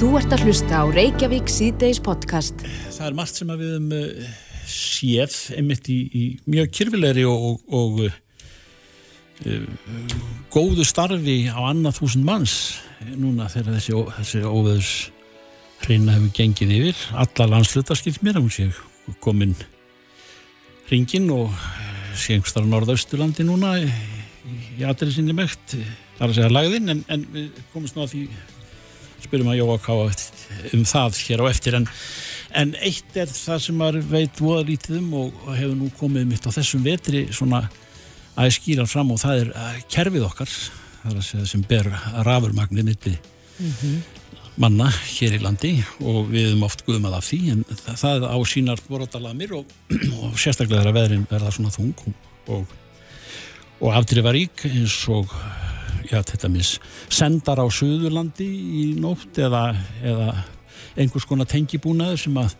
Þú ert að hlusta á Reykjavík síðdeis podcast. Það er margt sem að við um uh, séð einmitt í, í mjög kyrfilegri og, og, og uh, góðu starfi á annað þúsund manns núna þegar þessi, þessi óveðus hreina hefur gengið yfir. Alla landsluta skilt mér, hún sé komin ringin og uh, sé einhverstara norðausturlandi núna í, í aðrið sinni megt. Það er að segja lagðinn en, en við komumst nú að því spyrjum að Jóa Ká um það hér á eftir. En, en eitt er það sem maður veit voða lítið um og, hefur nú komið mitt á þessum vetri svona að skýra fram og það er eh, kerfið okkar það er að segja sem ber rafurmagnir milli manna hér í landi og við höfum oft guðum að af því en það, á sínar brotalamir og, og sérstaklega þegar veðrin verða svona þung og, og, og afdrifarík eins og já, þetta sendar á Suðurlandi í nótt eða, eða einhvers konar tengibúnaður sem að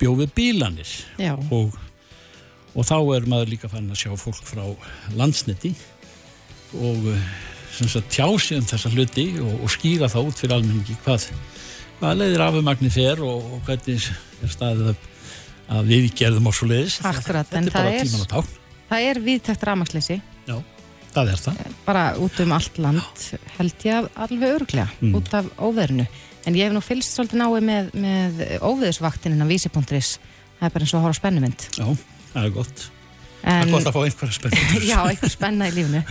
bjóði bílanir. Og, og þá er maður líka fann að sjá fólk frá landsneti og eh, sem sagt tjá sig um þessa hluti og, og skýra þá út fyrir almenningi hvað, hvað leiðir afumagni fer og, og hvernig er staðið upp að við gerðum á svo leiðis Akkurat, þetta en er bara tíman að tá það er viðtækt rafmagnsleysi það er það. Bara út um allt land held ég alveg örglega Mm. út af óveðrinu. En ég hef nú fylgst svolítið náið með, með óveðusvaktininn af vísi.is það er bara eins og að horfa á spennumynd já, það er gott. Það en, er gott að fá einhverja spennt Já, eitthvað spenna í lífinu.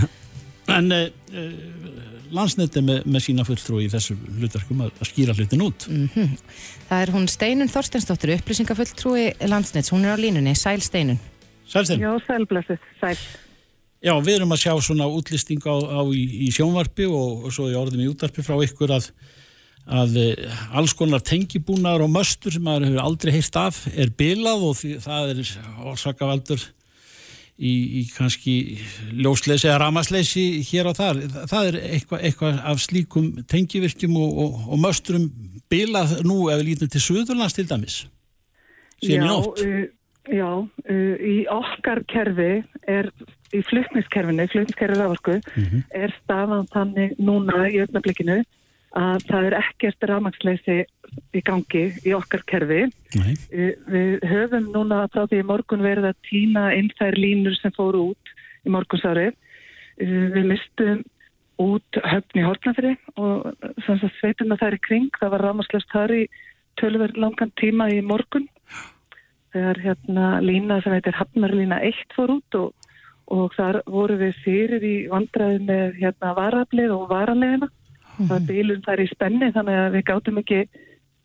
En uh, uh, landsnett er með, með sína fulltrú í þessu hlutverkum að, að skýra hlutin út. Mhm. Það er hún Steinun Þorstensdóttir upplýsingafulltrúi landsnets, hún er á línunni, Sæl Steinun Sælstein, já. Já, sælblessuð, sæl. Við erum að sjá svona útlisting á, á í, í sjónvarpi og, og svo í orðum í útvarpi frá ykkur að, að uh, alls konar tengibúnaður og möstur sem maður hefur aldrei heyrt af er bilað og því, það er orsakavaldur í, í kannski ljósleysi eða ramasleysi hér og þar. Það er eitthvað eitthva af slíkum tengivirkjum og, og, og mösturum bilað nú ef við lítum til Suðurlands til dæmis. Síðan í nótt. uh, já uh, í okkar kerfi er, í flutniskerfinu, flutniskerfi raforku, Mhm. er stafan þannig núna í öfnablikinu að það er ekkert rafmagnsleysi í gangi í okkar kerfi. Nei. Uh, við höfum núna frá því morgun verið að týna inn þær línur sem fóru út í morgunsárið. Uh, við mistum út höfn í Hortnafri og sveitum að það er kring. Það var rafmagnsleyst þar í tölverð langan tíma í morgun þegar hérna lína sem heitir Hafnarlína 1 fór út og, og þar voru við fyrir í vandræði með hérna varaflið og varalegina. Það var bílun þar í spenni þannig að við gátum ekki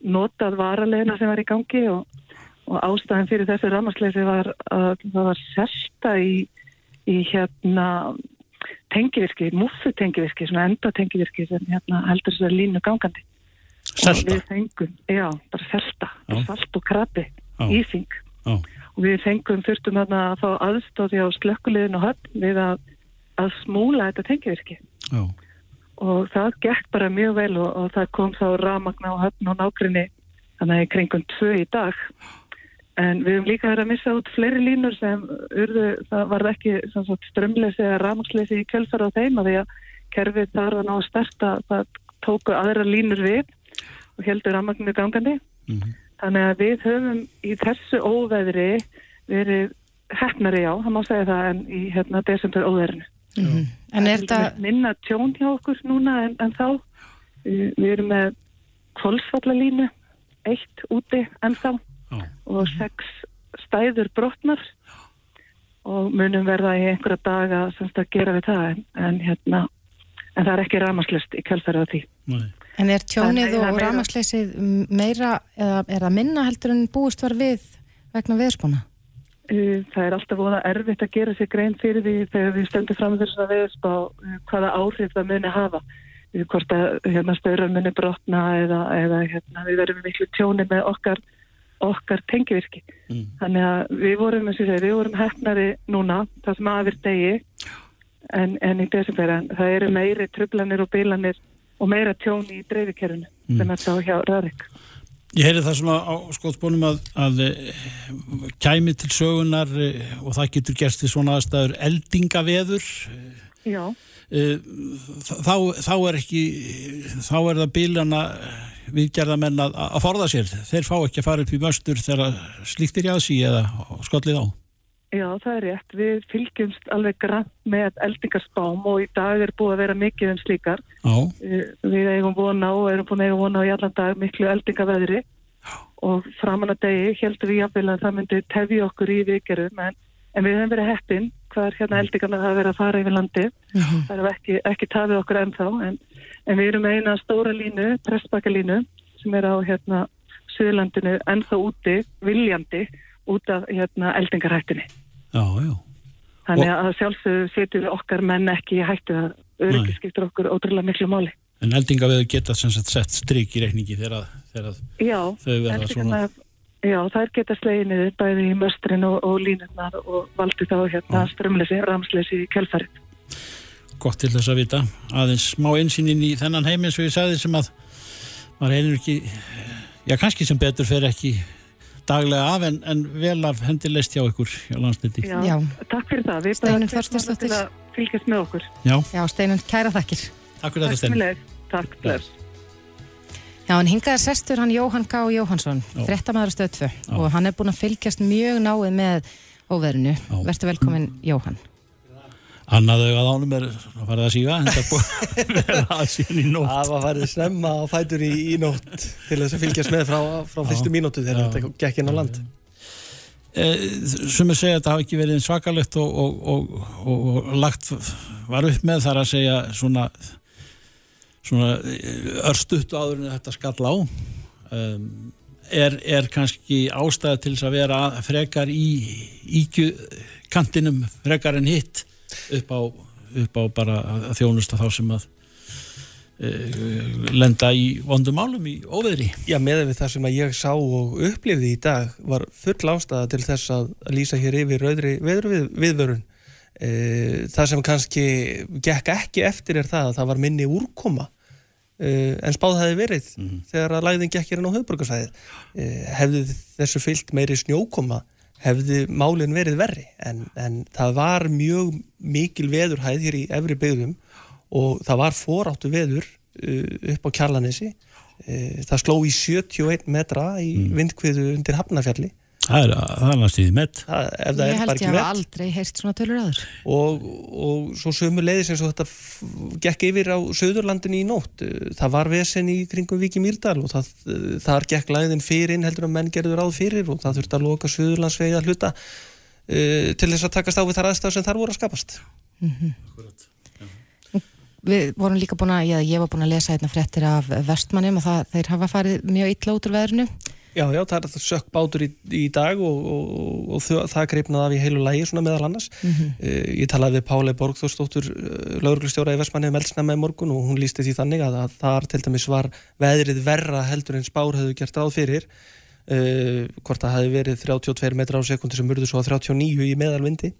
notað varalegina sem var í gangi og, og ástæðan fyrir þessu ramasleysi var að það var selta í, í hérna tengivirki, muffu tengivirki, svona enda tengivirki sem hérna heldur þessar línu gangandi. Og Selta. já, bara selta, salt og krabi, Já. ísing. Já. Og við fengum þurftum þarna að fá aðstóði á slökkuliðin og höfn við að, að smúla þetta tengivirki. Já. Og það gekk bara mjög vel og, og það kom þá ramagna á höfn og nágrinni þannig kringum tvö í dag. En við höfum líka verið að missa út fleiri línur sem urðu, það var ekki strömleysi eða ramagsleysi í kjölfara á þeim að því að kerfið þar var ná að starta, það tóku aðra línur við og heldur ramagninu gangandi. Mhm. Þannig að við höfum í þessu óveðri verið hefnari já, það má segja það en í hérna desember óveðrinu. Mhm. En er Það þetta, minna tjón hjá okkur núna en, en þá. Við, erum með kvolsvallalínu, eitt úti ennþá Já. og sex stæður brotnar og munum verða í einhverja daga semst að gera við það en, en hérna en það er ekki ramaslust í kjálfæri á því. Nei. En er tjónið er og meira- rafmagnsleysið meira eða er það minna heldur en búist var við vegna veðspóna? Uh, Það er alltaf voða erfitt að gera sér grein fyrir því þegar við stöndum fram þess að veðspá uh, hvaða áhrif það muni hafa. Hvort að hérna, stöðrar muni brotna eða, eða hérna, við verðum miklu tjóni með okkar, okkar tengivirki. Mm. Þannig að við vorum, segi, við vorum hefnari núna, það sem aðvir degi en, en í desember. En það eru meiri trublanir og bilanir og meira tjóni í dreifikerfinu sem er þá hjá Rarik. Ég heyri það svona á skótsbónum að, að eh, kæmi til sögunar eh, og það getur gerst í svona aðstæður eldingaveður Já, eh, þá, þá er ekki þá er það bílana viðgerðamenn að, að forða sér. Þeir fá ekki að fara upp í möstur þegar slíktir í aðsí eða skollið á. Já, það er rétt. Við fylgjumst alveg grann með eldingarspám og í dag er búið að vera mikið um slíkar. Já, Eh, Við eigum vona og erum búin að eiga vona á í allan dag miklu eldingaveðri og framan að degi heldum við jafnvel að það myndi tefja okkur í viðgerðum en, en við höfum verið heppin hvar hérna eldingarna hafa verið að fara yfir landi. Það er ekki, ekki tafið okkur ennþá en, en við erum eina stóra línu, pressbakalínu sem er á hérna Suðurlandinu ennþá úti, viljandi út af hérna eldingarhættinni. já, já. Þannig að sjálfsögðu setjum við okkar menn ekki í hættu að öryggi skiptur okkur ótrúlega miklu máli. En eldingaveður geta sem sagt sett strik í reikningi þegar, þegar Já, Þau verða eldingarnar- Já, þær geta slegið niður bæði í möstrin og, og línurnar og valdi þá hérna strömleysi, ramsleysi í kjálfarið. gott til þess að vita. Aðeins smá einsýnin í þennan heim eins og ég sagði sem að maður einur ekki, já kannski sem betur fer ekki daglega af en, en vel af hendilegst hjá ykkur hjá landsniti. Já, Já. takk fyrir það. Við til að fylgjast með okkur. Já, Já, Steinun, kæra þakkir. takk fyrir þetta Takk Steinn. fyrir. Takk, bless. Já, hann hingaði sestur hann Jóhann K. Jóhannsson, Já. fréttamaður stöð 2 og hann er búin að fylgjast mjög náið með óverinu. Já. Vertu velkomin, Jóhann. Annað augað ánum er að fara að síga, þetta er búið að að síðan í nótt. Það var farið snemma á fætur í, í nótt til þess að fylgjast með frá, frá fyrstu mínútu þegar þetta gekk inn á land. Eh, Sumir segja að þetta hafi ekki verið svakalegt og, og, og, og, og lagt var upp með þar að segja svona, svona örstutt áður en þetta skall á um, er, er kannski ástæða til þess að vera frekar í íkju kantinum frekar en hitt upp á, upp á bara að þjónusta þá sem að uh, lenda í vondum málum í óveðri Já, með við það sem að ég sá og upplifði í dag var full ástæða til þess að lýsa hér yfir við, viðvörun. E, það sem kannski gekk ekki eftir er það að það var minni úrkoma e, en spáð hefði verið þegar að læðin gekk hér inn á höfburgarsæðið. E, hefði þessu fyllt meiri snjókoma hefði málin verið verri. En, en það var mjög mikil veðurhæð hér í efri byggðum og það var foráttu veður uh, upp á Kjarlanesi. Uh, það sló í 71 metra í vindkviðu undir Hafnarfjalli það er, næstíði með það, Ég er held bara ég met. aldrei heyrt svona tölur aður. og, og svo sömu leiðis eins og þetta gekk yfir á Söðurlandinu í nótt. Það var vesen í kringum Viki Mýrdal og það, þar gekk læðin fyrir inn heldur að menn gerður ráð fyrir og það þurfti að loka Söðurlandsvegi að hluta uh, til þess að takast á við þar aðstæð sem þar voru að skapast. Við vorum líka búin að, ég, ég var búin að lesa hérna fréttir af vestmannum og það, þeir hafa farið mjög illa út úr veðrinu. Já, já, það er sökk bátur í, í dag og, og, og þau, það greipnaði af í heilu lægi svona meðal annars. Mhm. uh, ég talaði við Páli Borgþórsdóttur, uh, lauruglustjóra í Vestmanni um eldsnæma í morgun og hún lísti því þannig að, að þar til dæmis var veðrið verra heldur en spár hefðu gert ráð fyrir. Uh, hvort það hefði verið 32 metra á sekundi sem murðu svo að 39 í meðalvindi.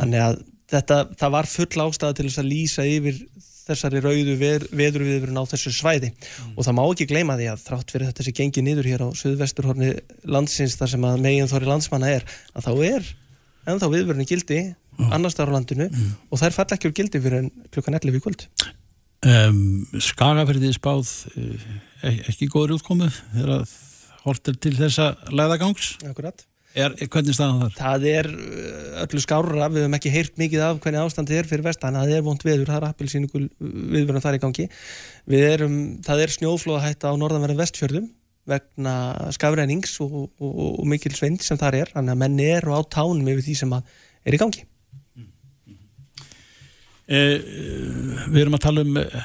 Þannig að þetta, það var full ástæða til þess að lýsa yfir þessari rauðu veð, veðurviðurinn á þessu svæði. Og það má ekki gleyma því að þrátt fyrir þetta sé gengið niður hér á suðvesturhorni landsins þar sem að megin þóri landsmanna er að þá er ennþá viðvörunni gildi annars þar á landinu og þær falla ekki úr gildi fyrir klukkan 11 í kvöld. Um, Skagafyrðið spáð uh, ekki góður útkomu þegar hortir til þessa læðagangs. Akkurat. Er, er hvernig staðan þar? Það er uh, öllu skárra, við höfum ekki heyrt mikið af hvernig ástandið er fyrir vestan, það er vond veður, það er appilsýningul viðvörun þar í gangi. Við erum, það er snjóflóðahætta á norðanverðin vestfjörðum vegna skafrænings og, og, og, og mikil sveind sem þar er, þannig að menn eru á tánum yfir því sem er í gangi. Eh, við erum að tala um eh,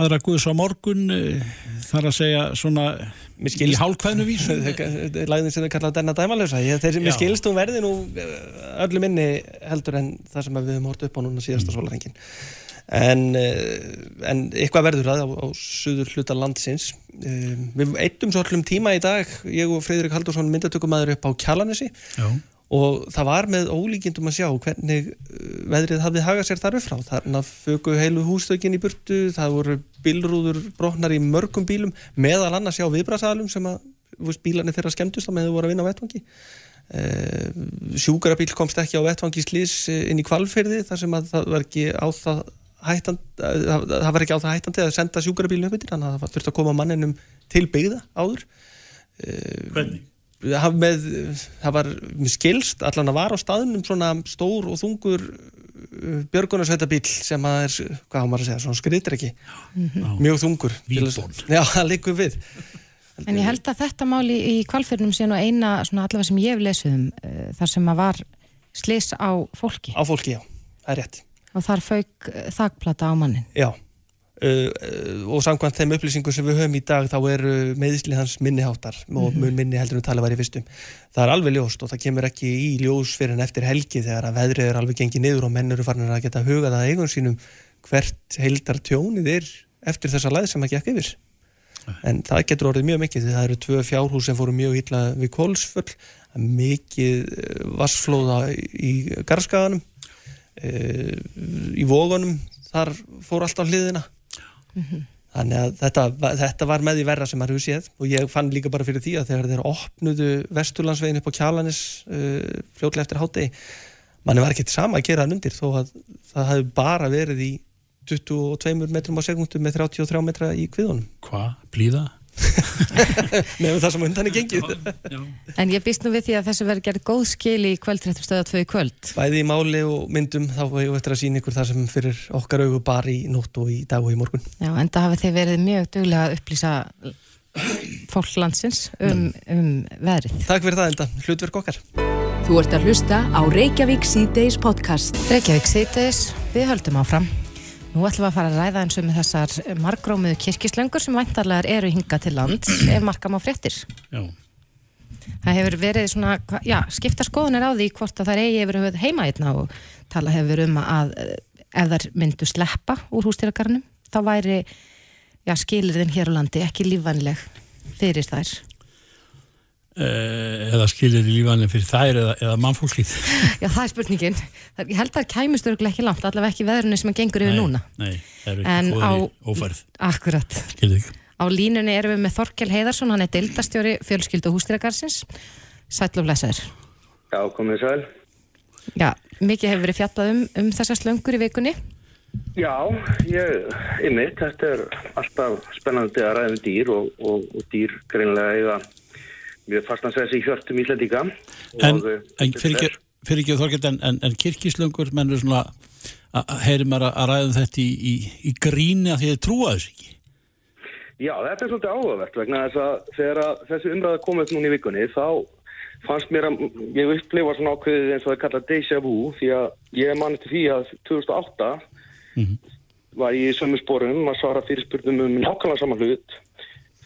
aðra guðs á morgun eh, þar að segja svona Mér í skilst- hálfkvæðinu vísu Læðin sem þau kallað denna dæmalösa. Mér skilst hún verði nú uh, öllu minni heldur en það sem við höfum hort upp á núna síðasta mm. sólarengin. En, uh, en eitthvað verður það á, á suður hluta landsins. Uh, við eittum svo öllum tíma í dag, ég og Freyðrik Haldursson myndatökumæður upp á Kjalanesi Já, og það var með ólíkindum að sjá hvernig uh, veðrið hafði hagað sér þar upp frá. Þarna föku heilu hústökin í burtu það voru bílrúður brotnar í mörgum bílum meðal annars hjá viðbrasaðalum sem að bílarnir þeirra skemmtust á meðan þau voru að vinna á vettvangi. Uh, sjúkarabíl komst ekki á vettvangi slís inn í kvalfyrði þar sem að það var ekki á það hættan, það, það var ekki á það hættandi að senda sjúkarabílinu upp yfir þannig að það þurfti að koma manninum til byggða áður. Hvernig? Það, með, það var með skilst, allan að var á staðnum svona stór og þungur björgunarsveitabíl sem að er, hvað á maður að segja, svona skritur ekki mjög þungur til þess- Vínbón. Já, það liggur við. En ég held að þetta máli í kvalfyrnum sé nú eina svona allavega sem ég hef lesið um uh, þar sem að var slis á fólki. Á fólki, já, það er rétt. Og þar fauk uh, þakplata á mannin. Já, uh, uh, og samkvæmt þeim upplýsingum sem við höfum í dag þá eru meðisli hans minniháttar og mun minni heldur en tala var í fyrstum. Það er alveg ljóst og það kemur ekki í ljós fyrir en eftir helgi þegar að veðrið er alveg gengið niður og menn eru farin að geta hugað að eigum sínum hvert heildar tjónið er eftir þessa læð sem að gekk yfir. En það getur orðið mjög mikið því það eru tvö fjárhús sem fóru mjög illa við kólsföll, mikið eh, vassflóða í garðskaganum, í vógunum, þar fór allt á hliðina. Þannig að þetta, þetta var með því verra sem maður hefur séð og ég fann líka bara fyrir því að þegar þeir opnuðu Vesturlandsvegin upp á Kjalanis uh, fljótlega eftir hátegi, manni var ekkert sama að gera hann undir þó að það hefði bara verið í 22 metrum á sekundu með 33 metra í kviðunum. Hvað? Blíða? Nefnum það sem undan er gengið. Já. En ég býst nú við því að þessu verður gerð góð skil í kvöldréttur stöða 2 í kvöld. Bæði í máli og myndum þá hefur við eftir að sína ykkur það sem fyrir okkar augu bar í nótt og í dag og í morgun. Já, en það hafið þið verið mjög duglega að upplýsa fólk landsins um, um veðrið. Takk fyrir það enda, hlutverk okkar. Þú ert að hlusta á Reykjavík C-Days podcast. Reykjavík síðdeis, við höldum áfram. Nú ætlum við að fara að ræða eins um þessar margrómiðu kirkislöngur sem væntarlegar eru hinga til lands ef markam á fréttir. Já. Það hefur verið svona, já, skipta skoðunir á því hvort að það eigi höfuð heima einna og tala hefur um að eh, ef þær myndu sleppa úr hústýragarnum, þá væri, já, skilirðin hér á landi ekki lífvænleg fyrir þær. Eh, eða skilir í lífanlega fyrir þær eða, eða mannfólkið. Já, það er spurningin. Það, ég held að það kæmust örgulega ekki langt, allavega ekki veðrunni sem að gengur yfir núna. Nei, það eru ekki á- ófærð. Akkurat. Á línunni erum við með Þorkel Heiðarsson, hann er deildastjóri fjölskyldu hústýragarsins. Sæll og blessaður. Já, komið sæl. Já, mikið hefur verið fjallað um, um þessar slöngur í vikunni. Já, ég, einmitt, þetta er alltaf spennandi að ræða um dýr og, og, og dýr segja sig í hjörtum íslendinga. En, eh, en fyrir ekki, ekki þorgett, en, en, en kirkislöngur mennur svona, að- að heyri maður að, ræða um þetta í, í, í gríni að því þið trúa þess ekki. Já, þetta er svolítið áhugavert vegna þess að þegar þessi umræða komið núna í vikunni þá fannst mér að ég upplifa svona ákveðið eins og það er kallað déjà vu því að ég mani til því að 2008 var ég í sömu spórum að svara fyrirspurnum um nákvæmlega saman hlut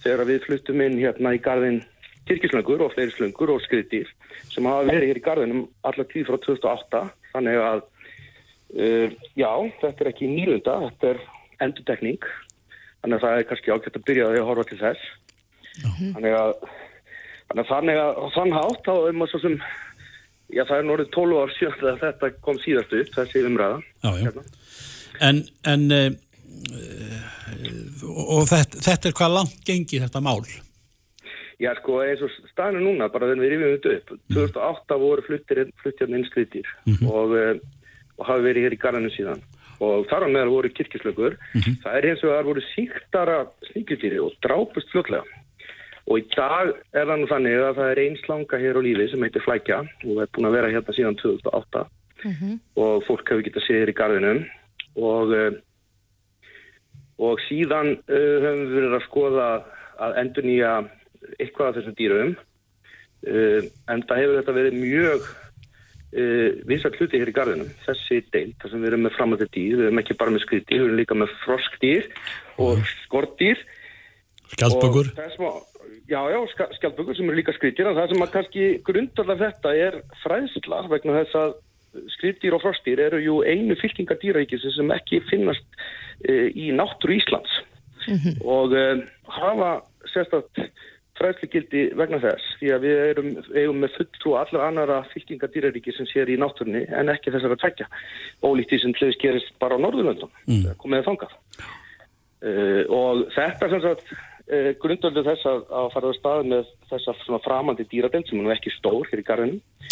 þegar við fluttum inn hérna í garðin kirkislöngur og fleiri slöngur og skriðdýr sem hafa verið hér í garðinum allar tíð frá 2008 þannig að uh, já, þetta er ekki nýlunda, þetta er endurtekning þannig að það er kannski ágætt að byrja á því að horfa til þess þannig að þannig að þannig að þann hátt þá er maður svo sem já það er norðið 12 ár síðan þegar þetta kom síðast upp þessi umræða Já, já. Hérna. En, en e, og þetta, þetta er hvað langt gengi þetta mál. Já sko eins og staðinu núna bara þegar við rifjum þetta upp 2008 voru fluttir fluttjarni inn skriðdýr og, eh, og hafi verið hér í garðinu síðan. Og þar á meðal voru kirkislögur það er eins og það voru síktara sníkjutýri og drápust fljótlega. Og í dag er það nú þannig að það er einn slanga hér á lífi sem heitir flækja og er búin að vera hérna síðan 2008 og fólk hefur getað séð hér í garðinum. Og uh, og síðan uh, höfum við verið að skoða að endur nýja eitthvað af þessum dýrum. Uh, en það hefur þetta verið mjög uh, vinsat hluti hér í garðinum þessi deild, þar sem við erum með framöndi dýr við erum ekki bara með skriðdýr, við erum líka með froskdýr og skortdýr Skjaldbökur. Og Já, já, skjaldbökur sem eru líka skriðdýr en það sem að kannski grundarlega þetta er fræðsla vegna þess að skriðdýr og frostdýr eru jú einu fylkingar dýraríkis sem ekki finnast e, í náttúru Íslands. Og e, hafa sérstætt fræðslugildi vegna þess því að við erum, eigum með fulltrú allar annara fylkingar dýraríki sem sér í náttúrunni en ekki þessar að tvekja ólíkt því sem hliðis gerist bara á Norðurlöndum mm. komið þangað. Uh, og þetta sem sagt uh, grundöldu þess að, að fara á stað með þessa svona framandi dýradend sem er ekki stór hér í garðinum.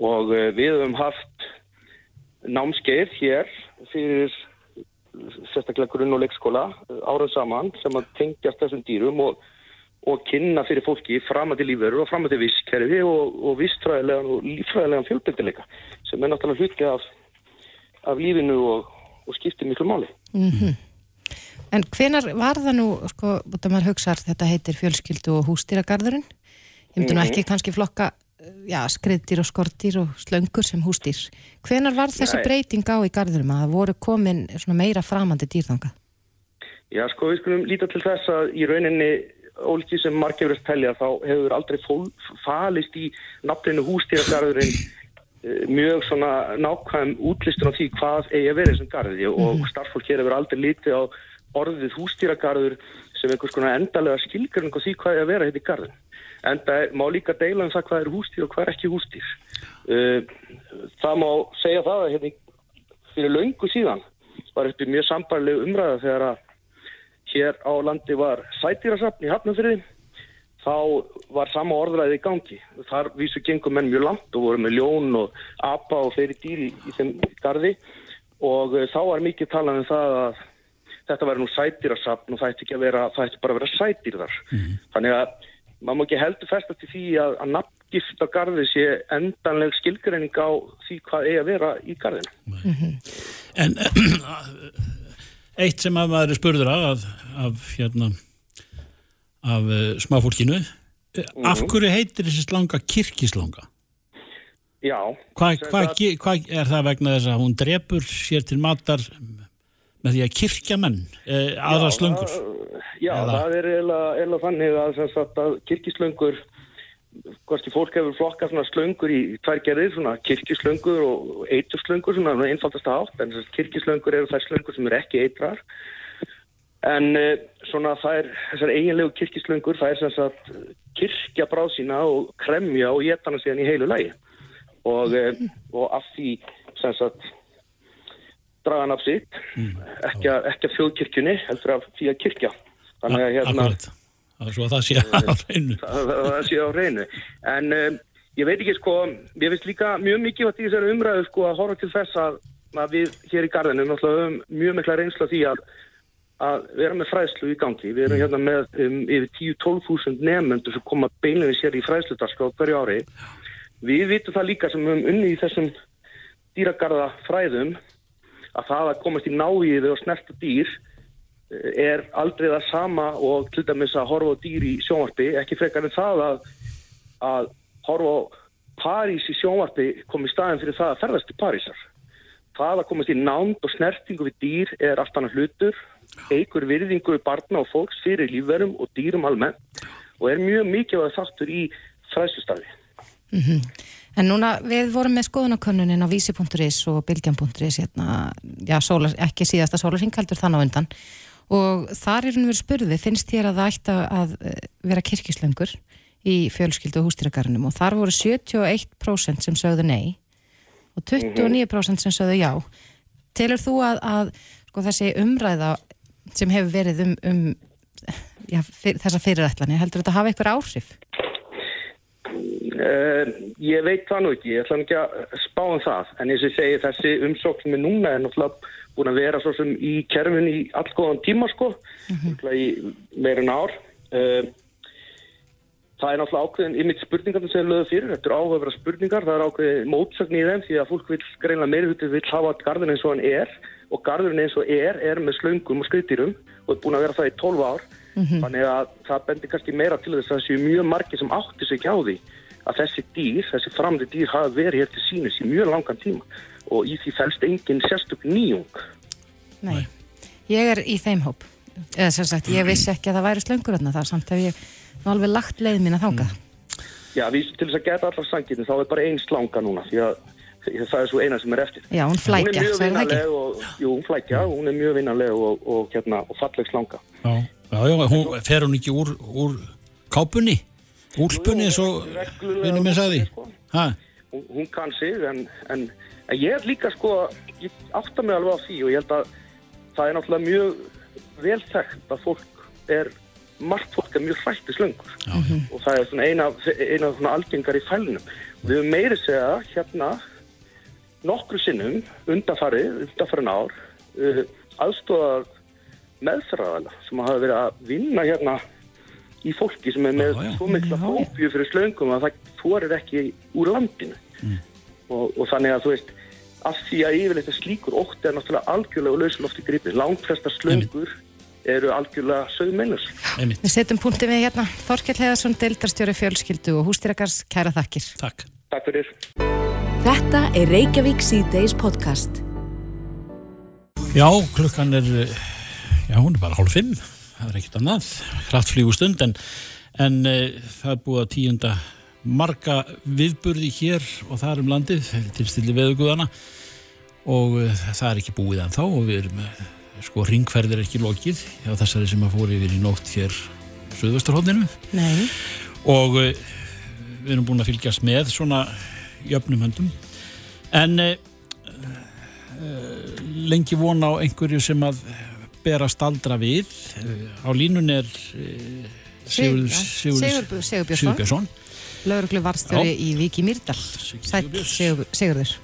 Og uh, við höfum haft námskeið hér fyrir sérstaklega grunn og leikskóla árum saman sem að tengjast þessum dýrum og, og kynna fyrir fólki framandi lífverður og framandi visskerfi og, og vissfræðilegan og lífræðilegan fjölbyrdileika sem er náttúrulega hluti af, af lífinu og, og skiptir miklu máli. En hvenar var það nú, sko, út af maður hugsaðar þetta heitir fjölskyldu og hústýragarðurinn ég myndi nú ekki kannski flokka já, skriðdýr og skortýr og slöngur sem hústýr. Hvenar var þessi Nei. breyting á í garðurum að það voru komin meira framandi dýrþanga? Já, sko, við skulum líta til þess að í rauninni ólítið sem margir verið telja þá hefur aldrei fól, falist í nafninu hústýragarðurinn eh, mjög svona nákvæm útlistun á því hvað eigi að vera þessum garði og starffólk hér hefur aldrei lítið á orðið hústýragarður sem einhvers konar endalega skilgjörning á því hvað eigi að vera hérna í garðin. Enda er- má líka deila um það hvað er hústýr og hvað er ekki hústýr. Uh, það má segja það að hérna fyrir löngu síðan var uppi mjög sambarleg umræða þegar að hér á landi var sætýrasafn í Hafnarfyrði þá var sama orðræði í gangi. Þar vísu gengum menn mjög langt og voru með ljón og apa og fleiri dýr í, þeim gardi og uh, þá var mikið talað um það að þetta væri nú sætýrasafn og það ætti ekki að vera, það ætti bara að vera sætýr þar. Þannig að maður má ekki heldur festast í því að, að nafngift á garði sé endanleg skilgreining á því hvað eigi að vera í garðinu. En eitt sem að maður er spurður af, af, hérna af uh, smáfólkinu mm af hverju heitir þessi slanga kirkislanga? Já. Hvað hva, sagt- hva er það vegna þess að hún drepur sér til matar með því að kirkja menn eh, aðra slöngur? Já, Eða- það er eiginlega þannig að, að kirkislöngur hvorki fólk hefur flokkað svona slöngur í tvær gerðir, svona kirkislöngur og eiturslöngur, svona svona einfaldasta átt en kirkislöngur eru þær slöngur sem eru ekki eitrar. En uh, svona það er þessar eiginlegu kirkislöngur, það er sem sagt kirkja bráð sína og kremja og geta hana síðan í heilu lagi. Og, uh, og af því sem sagt dragan af sitt ekki, að- ekki af þjóðkirkjunni heldur af því að kirkja. Þannig að hérna Akkurat, svo að það sé á hreinu. Það, það, sé á reynu en um, ég veit ekki sko ég veist líka mjög mikið í þessari umræðu sko að horfa til þess að, að við hér í garðinu náttúrulega höfum mjög mikla reynslu af því að að vera með fræðslu í gangi. Við erum hérna með um, yfir 10-12.000 nefnendur sem koma beinlega sér í fræðsludarska á hverju ári. Við vitum það líka sem höfum unni í þessum dýragarða fræðum að það að komast í návíði og snerta dýr er aldrei það sama og til dæmis að horfa á dýr í sjónvarpi, ekki frekar en það að, að horfa á París í sjónvarpi kom í staðin fyrir það að ferðast til Parísar. Það að komast í nánd og snertingu við dýr er allt annað hlutur, eigur virðingu við barna og fólks fyrir lífverum og dýrum almennt og er mjög mikilvæg þáttur í fræðslustarfi. En núna, við vorum með skoðunarkönnunin á vísi.is og bylgjan.is hérna, já, sólar, ekki síðasta sólarhing heldur þann á undan og þar er hún verið spurði, finnst þér að það ætti að eh, vera kirkislöngur í fjölskyldu og hústýragarnum og þar voru 71% sem sögðu nei og 29% sem sögðu já. Telur þú að, að sko, þessi umræða sem hefur verið um, um já, fyr, þessa fyrirætlanir, heldur þetta hafa eitthvað áhrif? Uh, ég veit það nú ekki, ég ætla ekki að spá um það, en eins og ég segi þessi umsókn með núna er náttúrulega búin að vera svo sem í kerfin í allgóðan tíma sko, náttúrulega í meirin ár. Uh, það er náttúrulega ákveðin ymitt spurningarnir sem er lögðu fyrir, þetta eru áhugaverða spurningar, það er ákveðin mótsögn í þeim því að fólk vil greinlega meiri hluti vil hafa garðin eins og hann er og garðurinn eins og er er með slöngum og skriðdýrum og er búin að vera það í 12 ár. Þannig að það bendir kannski meira til þess að það séu mjög margir sem átti sig ekki á því að þessi dýr, þessi framði dýr hafa verið hér til sínis í mjög langan tíma og í því fælst engin sérstök nýjung. Nei, ég er í þeim hóp. Eða sem sagt, ég vissi ekki að það væri slöngur þarna þar samt hef ég nú alveg lagt leið mín að þanga Já, við, til þess að geta allar sangitin þá er bara ein slanga núna því að að það er svo eina sem er eftir. Já, hún Hún flækja, er mjög sagði það ekki? vinnanleg og, jú, hún flækja, hún er mjög vinnanleg og, og, hérna, og falleg slanga. Já, já, já, hún, fer hún ekki úr, úr kápunni, úlpunni eins og vinnum minn sagði? sko. ha, hún, hún kann sig en, en, en ég er líka sko ég átta mig alveg á því og ég held að það er náttúrulega mjög vel þekkt að fólk er margt fólk er mjög hrætti slöngur. Og það er svona eina, eina svona algengar í fælinum við höfum meiri segja hérna nokkru sinnum undanfarið, undanfarin ár uh, aðstofar meðfraðala sem hafa verið að vinna hérna í fólki sem er með Já, já. svo mikla fóbíu fyrir slöngum að það þorir ekki úr landinu. Og, og þannig að þú veist af því að yfirleitt slíkur ótti er náttúrulega algjörlega lauslofti gripið. Langflesta slöngur eru algjörlega sögumennus Við setjum punktið við hérna. Þorkell Heðarsson, deildarstjóri fjölskyldu og hústýrakars, kæra þakkir. takk. Takk fyrir. Þetta er Reykjavík síðdeis podcast. Já, klukkan er eh, já, hún er bara hálf fimm. Það er ekkert annað, hratt flýgu stund en, en e, það er búið að tíunda marga viðburði hér og það er um landið til stilli veðuguðana og e, það er ekki búið en þá og við erum eh, sko ringferðir ekki lokið hjá þessari sem að fór yfir í nótt hér Suðvesturhóðinu Nei, og uh, við erum búin að fylgjast með svona jöfnum höndum. En uh, lengi vona á einhverju sem að bera staldra við. Á línun er Sigur, Sigurbjörnsson lauruglu varstjóri í Víki Mýrdal. Sætt Sigur, Sigurður.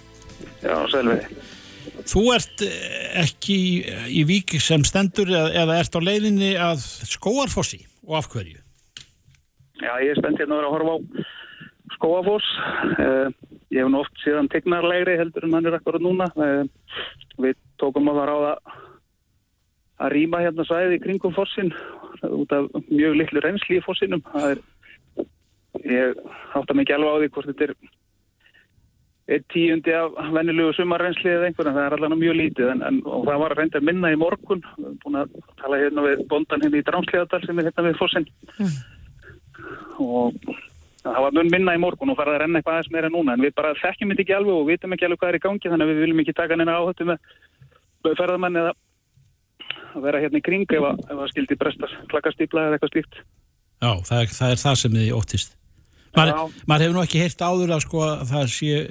Já, selvi. Þú ert eh, ekki í, í vík sem stendur eða, eða ert á leiðinni að skóarfossi og af hverju? Já, ég er spennt hérna að vera að horfa á Skóafoss. Uh, ég hef nú oft síðan tegnarlegri heldur en hann er akkurat núna. Við tókum að það ráða að rýma hérna svæði í kringum fossin út af mjög litlu reynsli í fossinum. Það er, ég átta mikið alveg á því hvort þetta er eitt tíundi af venjulegu sumarrensli eða einhvern, en það er allavega mjög lítið en, en, og það var að reynda minna í morgun. Við erum búin að tala hérna við bondan hérna í Drámsliðadal sem er hérna við fossin og það var mun minna í morgun og farið að renna eitthvað aðeins meira núna en við bara þekkjum þetta ekki alveg og vitum ekki alveg hvað er í gangi þannig að við viljum ekki taka neina áhættu með, ferðamenn eða að vera hérna í kring ef að, ef að skildi brestas klakastýpla eða eitthvað slíkt. Já, það er það, er það sem þið óttist. Maður, hefur nú ekki heyrt áður að sko að það sé,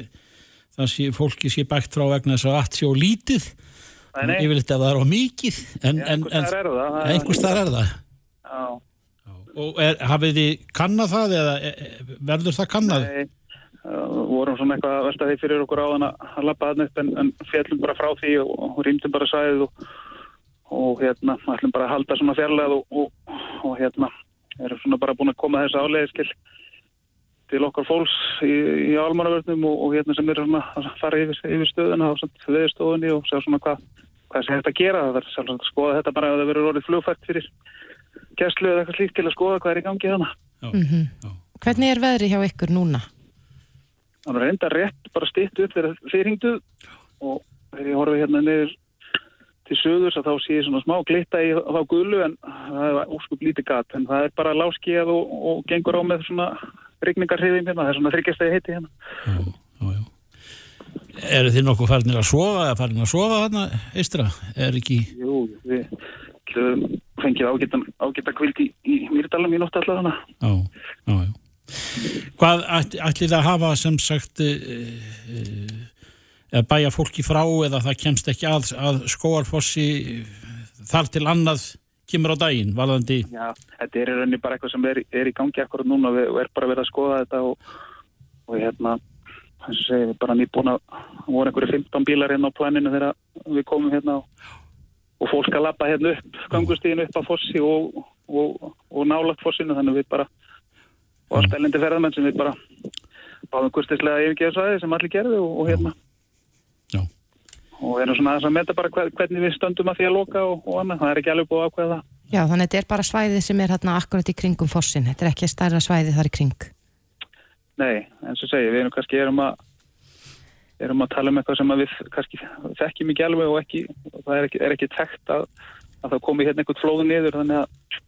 það sé, fólki sé bækt frá vegna þess að vatn sé og lítið. Ég vil þetta að það er á mikið, en, Já, en, er er- einhvers staðar er það. Já, Og er, hafið þið kannað það eða e, e, verður það kannað? Nei, vorum svona eitthvað að velta því fyrir okkur áðan að að labba þarna upp en, en fjallum bara frá því og, og rýmdum bara sæðið og, og hérna, ætlum bara að halda svona fjarlæð og, og, og hérna, erum svona bara búin að koma þessu áleiðiskil til okkar fólks í, í almannavörnum og, og hérna sem er svona að fara yfir, yfir stöðuna og svona veðurstofunni og sjá svona hvað hvað sé hægt að gera, það verður sjálfsagt að skoða þetta bara ef það verður orðið flugfært fyrir gæslu eða eitthvað slíkt til að skoða hvað er í gangi þannig. Já. Hvernig er veðri hjá ykkur núna? Það var reynda rétt bara stýtt upp þegar þeir hringdu og þegar ég horfi hérna niður til söðurs að þá sé ég svona smá glitta í þá gulu en það er óskup lítið gat en það er bara láskíð og, og gengur á með svona rigningarhriðin hérna, það er svona þryggjastegi heiti hérna. Já, já, já. Eru þið nokkuð farinir að sofa eða farinir að sofa þarna, eistra? Er ekki... Jú, við fengið ágættan, ágætta kvild í, í Mýrdalum í nótt allavega hana. Já, já, já. Hvað ætli, ætli það hafa sem sagt e, e, bæja fólki frá eða það kemst ekki að, að skóarfossi þar til annað kemur á daginn, varðandi Já, þetta er rauninni bara eitthvað sem er, er í gangi akkurat núna og við- og er bara verið að skoða þetta og, og hérna þess að segja, við bara það voru einhverju 15 bílar hérna á planinu þegar við komum hérna og, og fólk að lappa hérna upp, gangustíðin upp á fossi og, og, og nálagt fossinu þannig við bara og allt elendi ferðamenn sem við bara báðum kurstislega yfirgeðsvæði sem allir gerðu og, og hérna. Og erum svona aðeins að meta bara hver- hvernig við stöndum að því að loka og, og annað, það er ekki alveg búið að ákveða það Já, þannig að þetta er bara svæðið sem er hérna akkurat í kringum fossin. Þetta er ekki stærra svæðið þar í kring. Nei, eins og segja, við erum kannski erum að, erum að tala um eitthvað sem að við kannski þekkjum ekki alveg og ekki, og það er ekki, er ekki tekt að, að það komi hérna einhvern flóðu niður þannig að,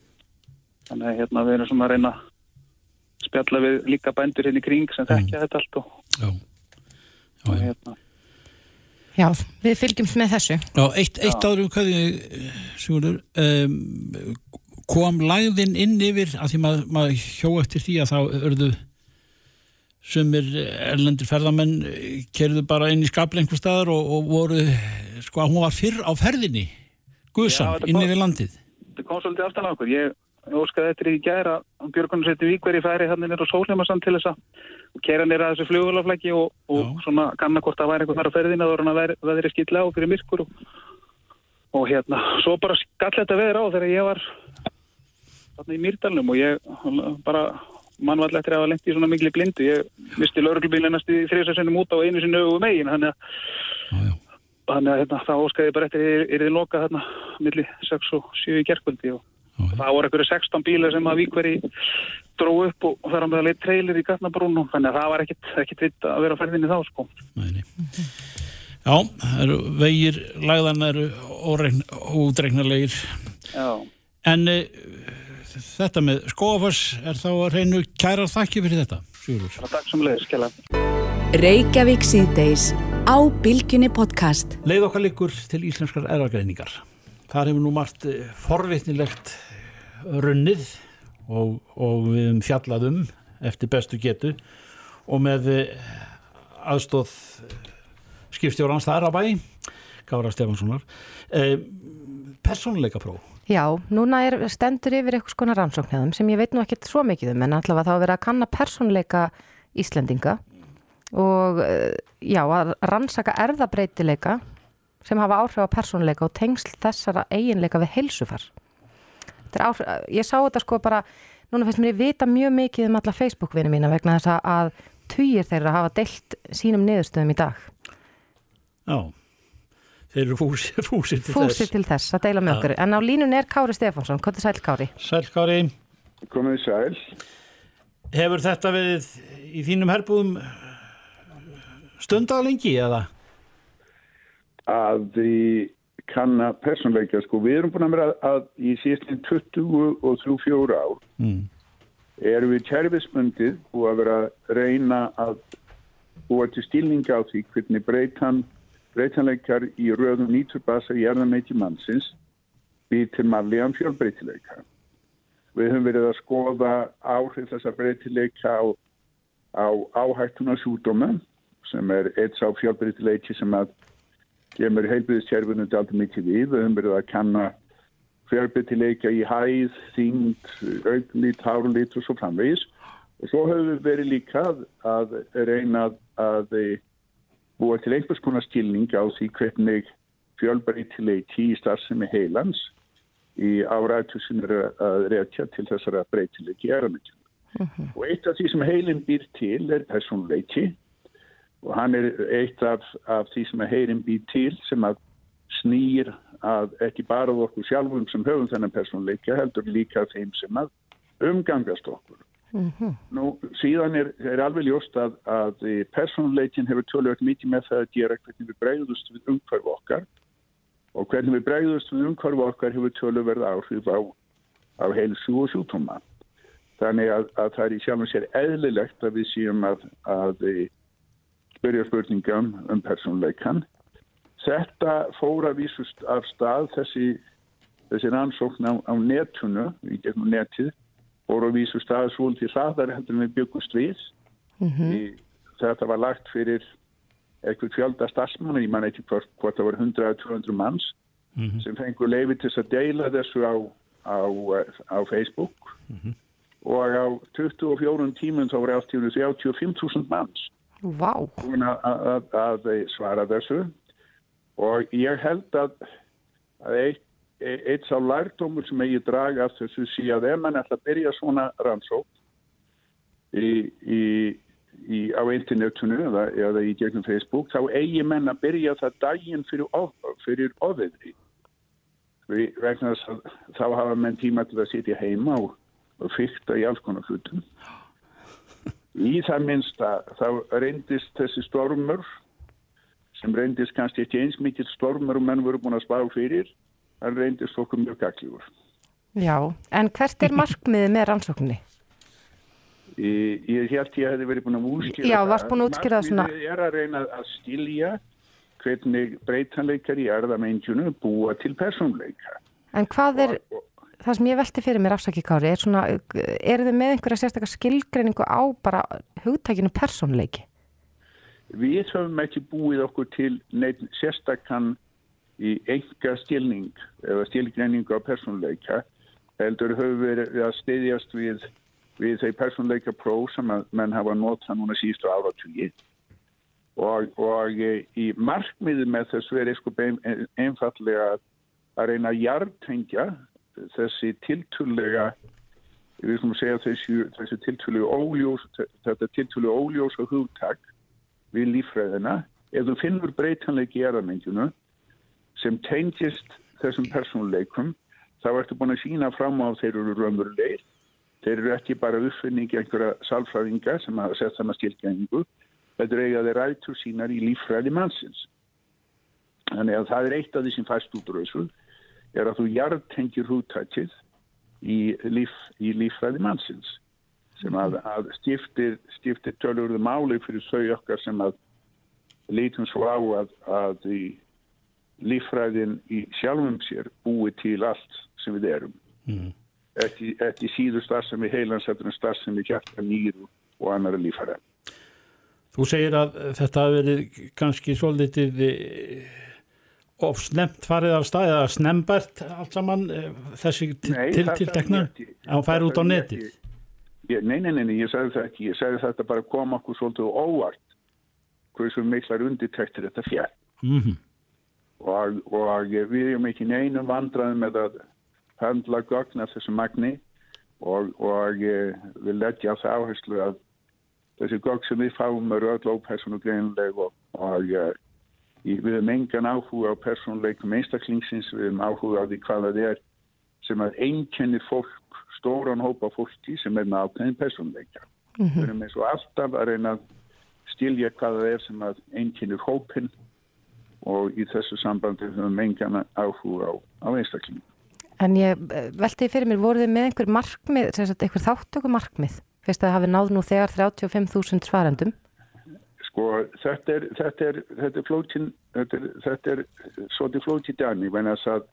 þannig að hérna, við erum svona að reyna að spjalla við líka bændur hérna í kring sem þekkja þetta allt og, Já, já, og já. hérna, Já, við fylgjumst með þessu. Já, eitt, eitt áður um hvað ég, Sigurður, um, kom lagðin inn yfir að því maður, maður hjó eftir því að þá örðu sumir erlendir ferðamenn kerðu bara inn í skapli einhver staðar og, og voru, sko að hún var fyrr á ferðinni, þetta inn yfir landið. þetta kom svolítið aftan á okkur ég óskaði eftir í gæra að Björgunar seti Víkveri færi hann nýr á Sólheimarsand til þess að kera nýr að þessu flugulaflæki og, og svona kanna hvort það væri eitthvað þar á ferðina þá er hann að veðri skilla á fyrir myrkur og, og hérna, svo bara skall þetta veður á þegar ég var þarna í Mýrdalnum og ég bara mannvall eftir að hafa lengt í svona miklu blindu. Ég misti lauruglubílinast í þrjusarsinnum út á einu sinni auðu megin þannig að, þannig að hérna, það óskaði bara eftir er, er þið loka þarna milli 6 og 7 í gerkvöldi og Já. það voru einhverju 16 bílar sem að víkveri dró upp og, og það er að meða leitt trailer í gatnabrúnum þannig að það var ekkit, ekkit vitt að vera á ferðinni þá sko Nei, nei. Já, það eru vegir lagðan eru Já, en e, þetta með skóafoss er þá að reynu kærar þakki fyrir þetta Sigurður. bara takk sem leiðis, skella Reykjavík síðdeis á Bilginni podcast. Leið okkar líkur til íslenskar erðagreiningar. Þar hefur nú margt eh, forvitnilegt runnið og, og við um eftir bestu getu og með eh, aðstóð skipstjórans þar á bæ, Gára Stefanssonar. Eh, Personleika próf. Já, núna er, stendur yfir eitthvað skona rannsóknæðum sem ég veit nú ekkert svo mikið um en allavega þá að vera að kanna persónleika Íslendinga og eh, já, að rannsaka erðabreitileika sem hafa áhrif á persónleika og tengsl þessara eiginleika við heilsufar. Þetta er Áhrif, ég sá þetta sko bara, núna finnst mér ég vita mjög mikið um alla Facebook-vini mína vegna þess að- að tugir þeirra hafa deilt sínum niðurstöðum í dag. Já, þeir eru fúsir, fúsir til Fúsir þess. til þess að deila með okkur. En á línun er Kári Stefánsson, hvað er sæl Kári? Sæl Kári, Komið sæl. hefur þetta verið í þínum herbúðum stundar lengi eða? Að því kanna persónleika, sko, við erum búin að vera að í síðan 20 og 34 ár Mm. erum við kerfismundið og að vera að reyna að búa til stílninga á því hvernig breytan, breytanleikar í röðum nýturbasa í erðameiti mannsins býr til mannlegan fjölbreytileika. Við höfum verið að skoða áhrif þessar breytileika á, á áhættuna sjúdóma sem er eitt sá fjölbreytileiki sem að kemur heilbyrðiskerfinu aldrei mikið við. Við höfum verið að kanna fjölbreytileika í hæð, þyngd, augnlít, hárlít og svo framvegis. Og svo höfum við verið líka að, reyna að, búa til einhvers konar skilning á því hvernig fjölbreytileiki í starfsemi heilans í árætu sem er að reykja til þessara breytileiki erðamikið. Og eitt af því sem heilin býr til er personleiki og hann er eitt af, af því sem heilin býr til sem að snýr að ekki bara okkur sjálfum sem höfum þennan personleika heldur líka þeim sem að umgangast okkur. Nú, síðan er, er alveg ljóst að, að personleikin hefur tölvöld mikið með það að gera hvernig við bregðust við umhverf okkar og hvernig við bregðust við umhverf okkar hefur tölvöld áhrif á, á heilsu og sjúkdóma. Þannig að, að það er í sjálfum sér eðlilegt að við séum að, að spyrja spurningum um personleikan. Þetta fór að vísust af stað þessi, þessi rannsókn á, á netunu, í gegnum netið, fór að vísust stað svolítið hraðar heldur en við byggust við. Í, þetta var lagt fyrir eitthvað fjölda starfsmann, ég man eitthvað hvort, hvort það var 100-200 manns sem fengur leiði til að deila þessu á, á, á Facebook. Og á 24 tímum þá var allt í 35.000 manns Vá, búin að, að, að svara þessu. Og ég held að, að eitt, eitt sá lærdómur sem ég draga af þessu sé að ef mann ætla að byrja svona rannsók í, í, í, á internetinu eða, eða í gegnum Facebook þá eigi menn að byrja það daginn fyrir, of, fyrir ofeðri vegna þess að þá hafa menn tíma til að sitja heima og, og fyrta í alls konar hlutum Í það minnsta þá reyndist þessi stormur sem reyndist kannski ekki eins mikið stormur og menn voru búin að spá fyrir, það reyndist okkur mjög gaglífur. já. En hvert er markmiðið með rannsókninni? Ég, ég held ég hefði verið búin að útskýra Já, varst búin að útskýra það svona. Markmiðið er að reyna að skilja hvernig breytanleikar í erðamengjunu búa til persónleika. En hvað er, það sem ég velti fyrir mér afsaki Kári, er svona, eru þið með einhverja sérstakar skilgreiningu á bara hugtækinu persónleiki? Við höfum ekki búið okkur til neitt sérstakann í enga stilning eða stilgreiningu á persónleika heldur höfum við verið að stiðjast við, við þeir persónleika próf sem að menn hafa notað núna síðustu áratugið og, og í markmiði með þessu er sko ein, einfallega að reyna að jartengja þessi tiltullega við skulum segja þessi, þessi tiltullega óljós þetta tiltullega óljósa hugtak við lífræðina ef þú finnur breytanleiki í erðamenginu sem tengist þessum persónuleikum þá ertu búin að sína fram á þeir eru raunverulegir. Þeir eru ekki bara uppfinningi einhverja salfræðinga sem hafa sett þannig skilgjengu þetta er eiga þeir rætur sínar í lífræði mannsins. Þannig að það er eitt af því sem fæst út rauðsul er að þú jartengir húttættið í, líf, í lífræði mannsins sem að, að stiftir, stiftir tölurðu máli fyrir þau okkar sem að lítum svo á að, að í lífræðin í sjálfum sér búi til allt sem við erum. Mm. ekki síður starf sem við heilans þetta er starf sem við hjarta nýru og annara lífræði Þú segir að þetta hafi verið kannski svolítið of snemt farið af stað eða snembært allt saman eh, þessi tiltekna að hann fær út á netið? ég, Nei, nei, nei, ég sagði það ekki. Ég sagði þetta bara koma okkur svolítið óvart hversu miklar undirtæktir þetta fjall mm -hmm. og, og við erum ekki neina vandraðum með að handla gögn af þessu magni og, og við leggja á það áherslu að þessi gögn sem við fáum er öll ópersonu greinleg og, og við hefum engan áhuga á persónleikum einstaklingsins, við hefum áhuga á því hvað það er sem að einkennir fólk, stóran hópa fólki sem er með ákveðin persónleika. Mm -hmm. Við erum eins og alltaf að reyna að stilja hvað það er sem að einkennir hópin og í þessu sambandi höfum engan áhuga á, á einstaklingin. En ég eh, velti fyrir mér, voruð þið með einhver markmið, einhver þáttöku markmið? Fyrst að það hafi náð nú þegar 35.000 svarendum? Sko þetta er, þetta er, þetta er flótin, þetta er, þetta er svolítið flótið dæmi, venni að,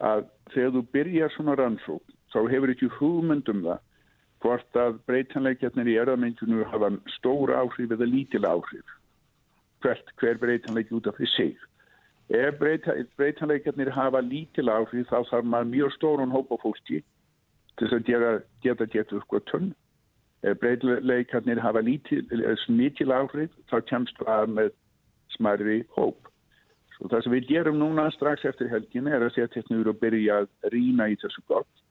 að þegar þú byrjar svona rannsók, þá hefur ekki hugmyndum það hvort að breytanleikjarnir í erðamenginu hafa stór áhrif eða lítil áhrif. Hvert hver breytanleiki út af því sig. Ef breytanleikjarnir hafa lítil áhrif þá þarf maður mjög stórun hópa fólki til að geta geta geta uppgötun Eh, breytleikarnir hafa lítil áhrif þá kemst það með smarri hóp. Svo það sem við gerum núna strax eftir helgin er að setja hérna úr og byrja að rína í þessu gott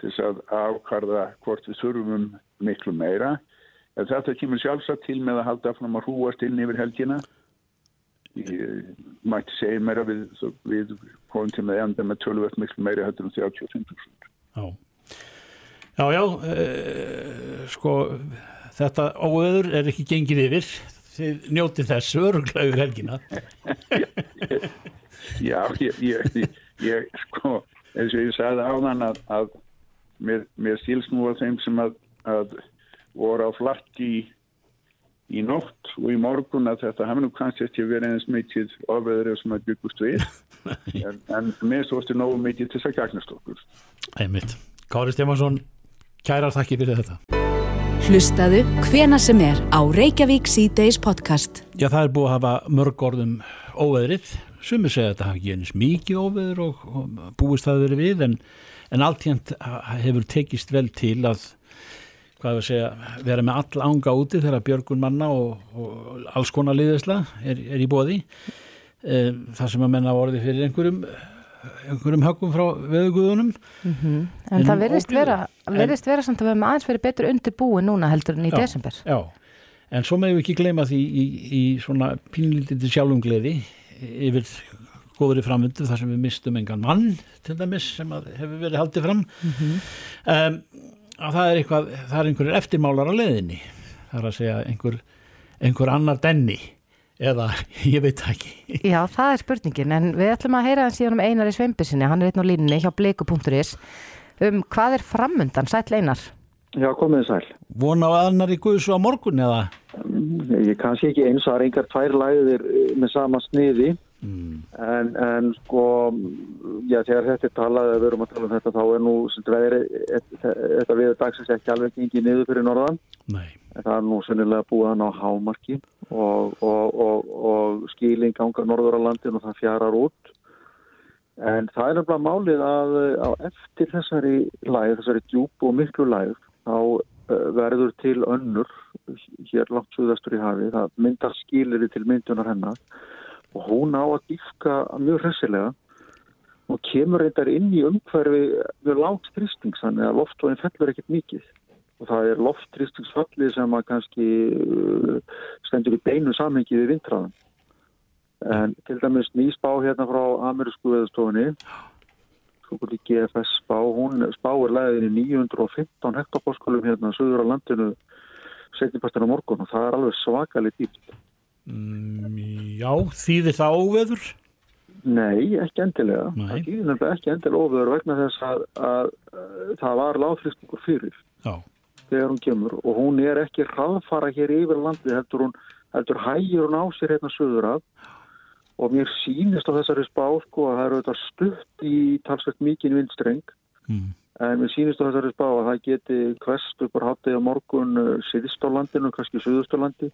til þess að ákvarða hvort við þurfum miklu meira. En þetta kemur sjálfsagt til með að halda frá að hrúast inn yfir helgina. Ég mætti segja að við, við komum til með enda með tölvöld miklu meira hættur um 35.000. Já. Já, já, uh, sko þetta óöður er ekki gengið yfir. Þið njótið þess öruglega helgina. Já, ég, ég, ég sko, eins og ég sagði á þann að, að mér, mér stíls nú að þeim sem að, að voru á flakki í, í nótt og í morgun að þetta hafði nú kannski ekki verið eins mikið oföður sem að byggust við. En, en mér stóðstu nógu mikið til þess að gagnast okkur. Æmitt, Kári Stefansson Kærar þakki fyrir þetta. Hlustaðu hvena sem er á Reykjavík C-Days podcast. Já, það er búið að hafa mörg orðum óveðrið. Sumir segja að þetta hafi einnig mikið óveður og, og búist það verið við en, en alltíðan hefur tekist vel til að segja, vera með all ánga úti þegar björgun manna og, og alls konar liðisla er, er í bóði. Eh, það sem að menna orði fyrir einhverjum einhverjum höggum frá veðuguðunum mm -hmm. En, en það verðist vera vera samt að við hefum aðeins verið betur undir búi núna heldur en í já, desember. Já, en svo meðum við ekki gleyma því í, í svona pínlítið sjálfungleði yfir góðri framöndu þar sem við mistum engan mann til dæmis sem hefur verið haldið fram. Mm -hmm. um, að það er eitthvað það er einhverjir eftirmálar á leðinni það er að segja einhver, einhver annar denni eða ég veit ekki. Já, það er spurningin, en við ætlum að heyra hann síðan um Einar í Sveinbisinni, hann er einn á línni hjá bleiku.is um hvað er framundan, sæl Einar? Já, komið sæl. Vona á annar í Guðsú á morgun eða? Ég kannski ekki eins að reyngar tvær læðir eh, með sama sniði mm. en, en sko já, þegar þetta er talað, við erum að tala um þetta þá er nú, þetta við dagsins ekki alveg ekki niður fyrir norðan. Nei. En það er nú sennilega búið hann á hámarki og, og, og, og skíling ganga norður á landin og það fjarar út. En það er nefnilega málið að, að eftir þessari læð, þessari djúb og miklu læð þá verður til önnur hér langt suðastur í hafi, það myndar skilir til myndunar hennar og hún á að dýfka mjög hressilega og kemur reyndar inn í umhverfi mjög lágt þrýstings þannig að loftvóin fellur ekkert mikið. Og það er loftþrýstingsfallið sem að kannski uh, stendur í beinu samhengi við vintraðan en til dæmis nýspá hérna frá amerísku kvöldi GFS spá hún spáir leðin í 915 hektopáskulum hérna söður á landinu setjumpartina morgun og það er alveg svakalit dýpt Mm, já, þýðir það óveður? Nei, ekki endilega. Nei. Það þýðir nefnilega ekki endilega óveður vegna þess að, að, að það var láþrýstingur fyrir Já. þegar hún kemur og hún er ekki hraðfara hér yfir landið heldur hún, heldur hægir hún á sér hérna söður af og mér sýnist á þessari spá sko að það eru þetta stutt í talsveit mikinn vindstreng Mm. en mér sýnist á þessari spá að það geti kvest upp á hátegi á morgun uh, síðst á landinu, kannski suðust á landi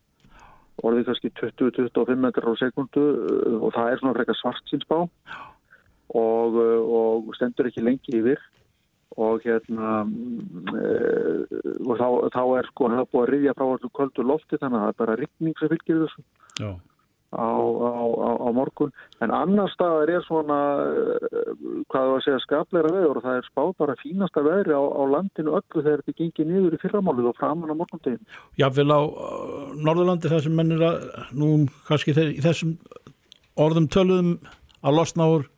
orðið kannski 20-25 metrar á sekundu uh, og það er svona frekar svart sín spá og, uh, og stendur ekki lengi yfir. Og hérna e, og þá, þá er sko það er búið að riðja frá allir kvöldu lofti þannig að það er bara rigning sem fylgir þessu. Já. Á, á, á, á morgun. En annar staðar er svona eh, hvað þú að segja skapleira veður og það er spáð bara fínasta veðri á, á landinu öllu þegar þetta gengið niður í fyrramálið og framan á morgundegin Jáfnvel á Norðurlandi þar sem menn er að nú kannski þeir, þessum orðum töluðum að losna úr,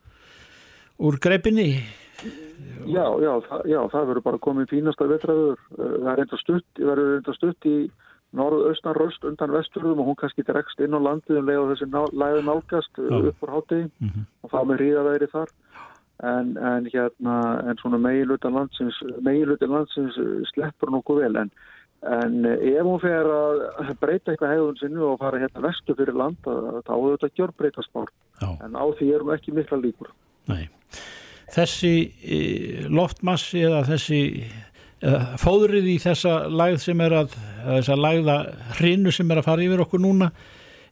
úr greipinni. Já, já, það, já, það verður bara komið fínasta vetraður. Það er reynda stutt, það stutt í norðaustan röst undan vesturðum og hún kannski dregst inn á landið um leið og þessi ná, læði nálgast Já. upp úr hátegi og það með ríðaværi þar. En, en hérna, en svona meginlutan landsins, landsins eh, sleppur nokkuð vel en En ef hún fer að breyta eitthvað hegðun sinni og fara hérna vestu fyrir land, að- þá er þetta gjör breyta spár. En á því erum ekki mikla líkur. Nei. Þessi e, loftmassi eða þessi fóðrið í þessa lægð sem er að eða þessa lægða hrinu sem er að fara yfir okkur núna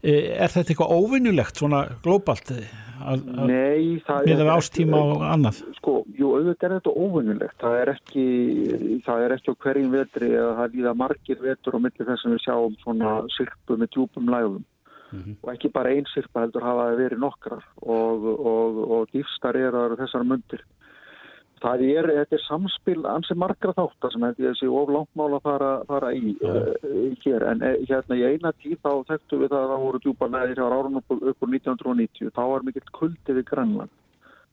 e, er þetta eitthvað óvinnulegt svona glóbalt að, að Nei, það er ástíma og annað Sko, jú, auðvitað er þetta óvinnulegt. Það er ekki, það er ekki á hverjum vetri eða það líða margir vetur á milli þess að við sjáum svona sirpu með djúpum lægum. Og ekki bara ein sirpa heldur hafa verið nokkrar og, og, og dýfstar eru þessar mundir. Það er, þetta er samspil ansi margra þáttar sem að sé of langmál að fara, fara í uh, hér. En uh, hérna í eina tíð þá þekktu við það að það voru djúpa læðir á árun upp, upp úr 1990. Þá var mikill kuldi við Grænland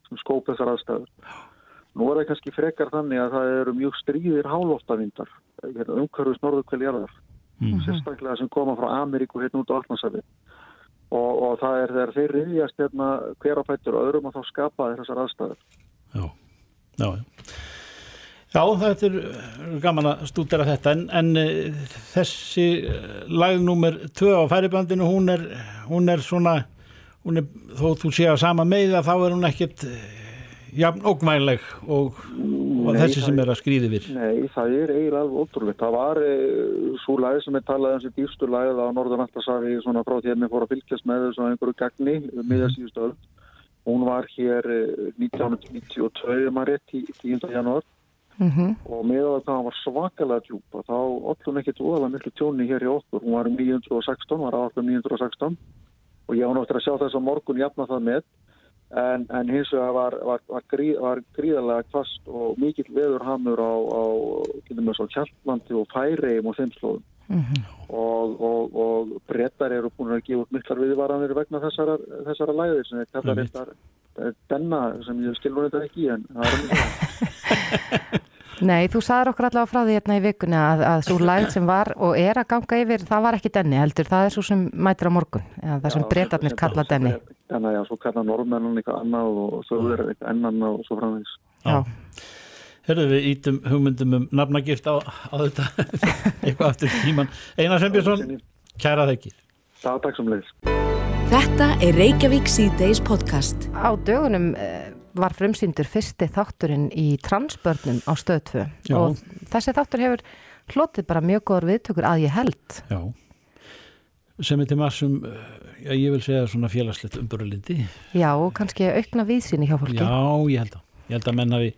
sem skóp þessar aðstæður. Nú er það kannski frekar þannig að það eru mjög stríðir hálóftavindar hérna, umhverfis norðurkveljarðar sérstaklega sem koma frá Ameríku hérna út á Almasafi og, og það er þegar þeir riðjast hérna hver á fættur og öðrum að þá skapa þessar aðstæður. Já, já, já. Þetta er gaman að stúdera þetta en, en uh, þessi lagnúmer 2 á færibandinu hún er, hún er svona hún er, þó þú sé að sama með þá er hún ekkit uh, jafn ógmæleg og, og Nei, þessi sem er- að skrýði við Nei, það er eiginlega alveg ótrúlegt. Það var e, svo læð sem er talað um sem dýrstu læð á Norðurlandasafi svona frá því að mér fór að fylgjast með þessu einhverju gagni miða síðustu öll. Hún var hér e, 1992 maður rétt í 10. janúar Mhm. og með að það var svakalega djúpa þá ollum ekkert óalega miklu tjóni hér í okkur. Hún var um 916, var áallum 916 og ég var náttúrulega að sjá þess að morgun jafna það með en, en hins vegar var, var, var, grí, var gríðarlega kvast og mikill veðurhamur á, á, Kjaltlandi og Færeim og þeim slóðum og, og, og brettar eru búin að gefa út miklar viðvaranir vegna þessara, þessara læðir sem er kallar Einmitt. þetta denna sem ég skilur þetta ekki en það er mjög Nei, þú sagðir okkur allavega frá því hérna í vikunni að, að svo lægð sem var og er að ganga yfir, það var ekki denni heldur, það er svo sem mætir á morgun, eða það sem breytarnir kalla denni. Þannig að já, svo kalla norðmennan eitthvað annað og svo er eitthvað ennan og svo framvegis. Já. Herðu við ítum hugmyndum um nafnagift á, á þetta eitthvað aftur tíman Einar Sveinbjörnsson, kæra þekkir Það takk sem leiðis. Þetta er Reykjavík C-Days podcast. Á dögunum eh, var frumsýndur fyrsti þátturinn í transbörnum á stöð 2 Já. og þessi þáttur hefur hlotið bara mjög góður viðtökur að ég held. Já sem er til massum, já ég vil segja svona félagslegt umbörulindi Já, og kannski aukna viðsýni hjá fólki. Já, ég held að ég held að menn hafi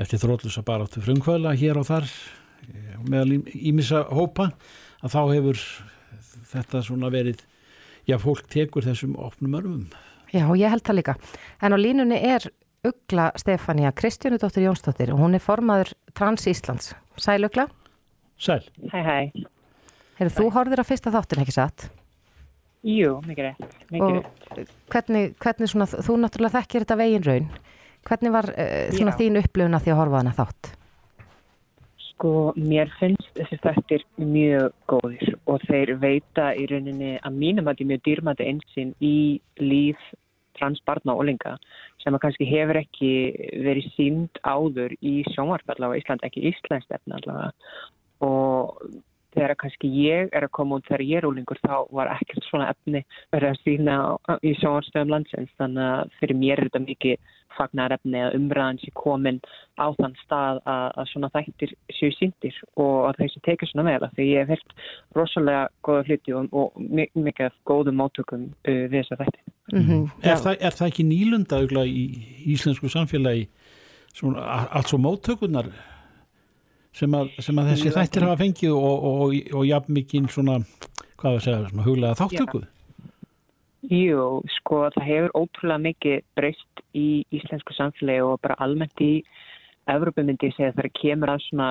eftir þrótlusa bara áttu frumkvöla hér og þar eh, meðal ímissa hópa að þá hefur þetta svona verið já, fólk tekur þessum opnum örfum Já, ég held það líka. En á línunni er Ugla Stefania Kristjánu dóttir Jónsdóttir og hún er formaður Trans Íslands. Sæl Ugla. Sæl. Hæ, hæ. Hefur þú horfður á fyrsta þáttin ekki satt? Jú, mikið rétt. Mikið rétt. Og hvernig, hvernig svona, þú náttúrulega þekkir þetta vegin raun. Hvernig var uh, svona þín upplifuna því að horfa hana þátt? Sko, mér finnst þessi þættir mjög góðir og þeir veita í rauninni að mínum að því mjög dýrmæti einsinn í líf transbarna og ólinga sem að kannski hefur ekki verið sínd áður í sjónvarp allavega Ísland, ekki Íslands stefna allavega og þegar að kannski ég er að koma út þegar ég er ólingur þá var ekkert svona efni verið að sína á- í sjónvarstöðum landsins. Þannig að fyrir mér er þetta mikið fagnar efni að umræðan sé komin á þann stað að, að svona þættir séu síndir og að þessi tekið svona vel. Af því ég hef hert rosalega góða hluti og, og mi- mikið af góðum móttökum uh, við þessa þætti. Mm Er, það, er það ekki nýlunda í íslensku samfélagi svona, allt svo móttökunar sem að, sem að þessi þættir hafa fengið og, og, og, og jafn mikið svona, hvað var að segja, svona huglega þáttöku? Jú, sko það hefur ótrúlega mikið breyst í íslensku samfélagi og bara almennt í Evrópu myndi ég segja þegar kemur að svona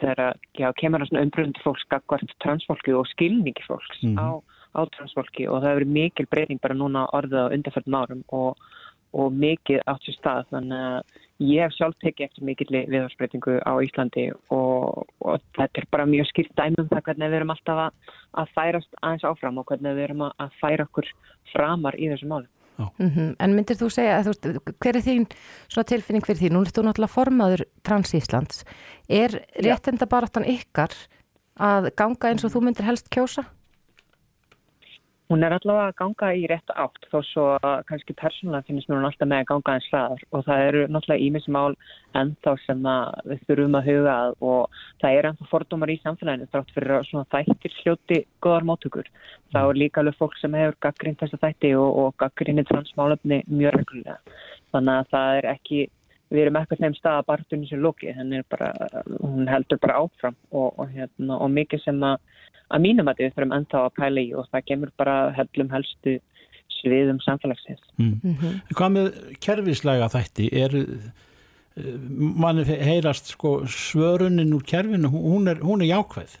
þegar já, kemur að svona umbröndi fólks gagvart transfólki og skilningi fólks Mhm. á, á transfólki og það hefur mikil breyting bara núna orðið á undarförnum árum og, og mikið átt sér stað þannig að ég hef sjálf tekið eftir mikil viðharsbreytingu á Íslandi og, og þetta er bara mjög skýrt dæmum það hvernig við erum alltaf að, að færast aðeins áfram og hvernig við erum að, að færa okkur framar í þessu máli. -hmm. En myndir þú segja, þú veist, hver er þín svona tilfinning fyrir því? Nú er þú náttúrulega formaður Trans Íslands. Er réttinda baráttan ykkar að ganga eins og þú myndir helst kjósa? Hún er allavega að ganga í rétt átt þó svo kannski persónulega finnst mér hún alltaf með að ganga eins hraðar og það eru náttúrulega ímismál ennþá sem við þurfum að huga og það er ennþá fordómar í samfélaginu þrátt fyrir að þættir hljóti góðar móttökur. Það er líka alveg fólk sem hefur gaggrínt þessa þætti og, og gaggrínt transmálefni mjög reglulega. Þannig að það er ekki, við erum ekkert nefn stað að barðunni sem lóki, henni er bara, hún heldur bara áfram og, og, hérna, og mikið sem að að mínum að við þurfum ennþá að pæla í og það kemur bara hellum helstu sviðum samfélagsins. Mm. Hvað með kerfislega þætti er manni heyrast sko svörunin úr kerfinu, hún er, hún er jákvæð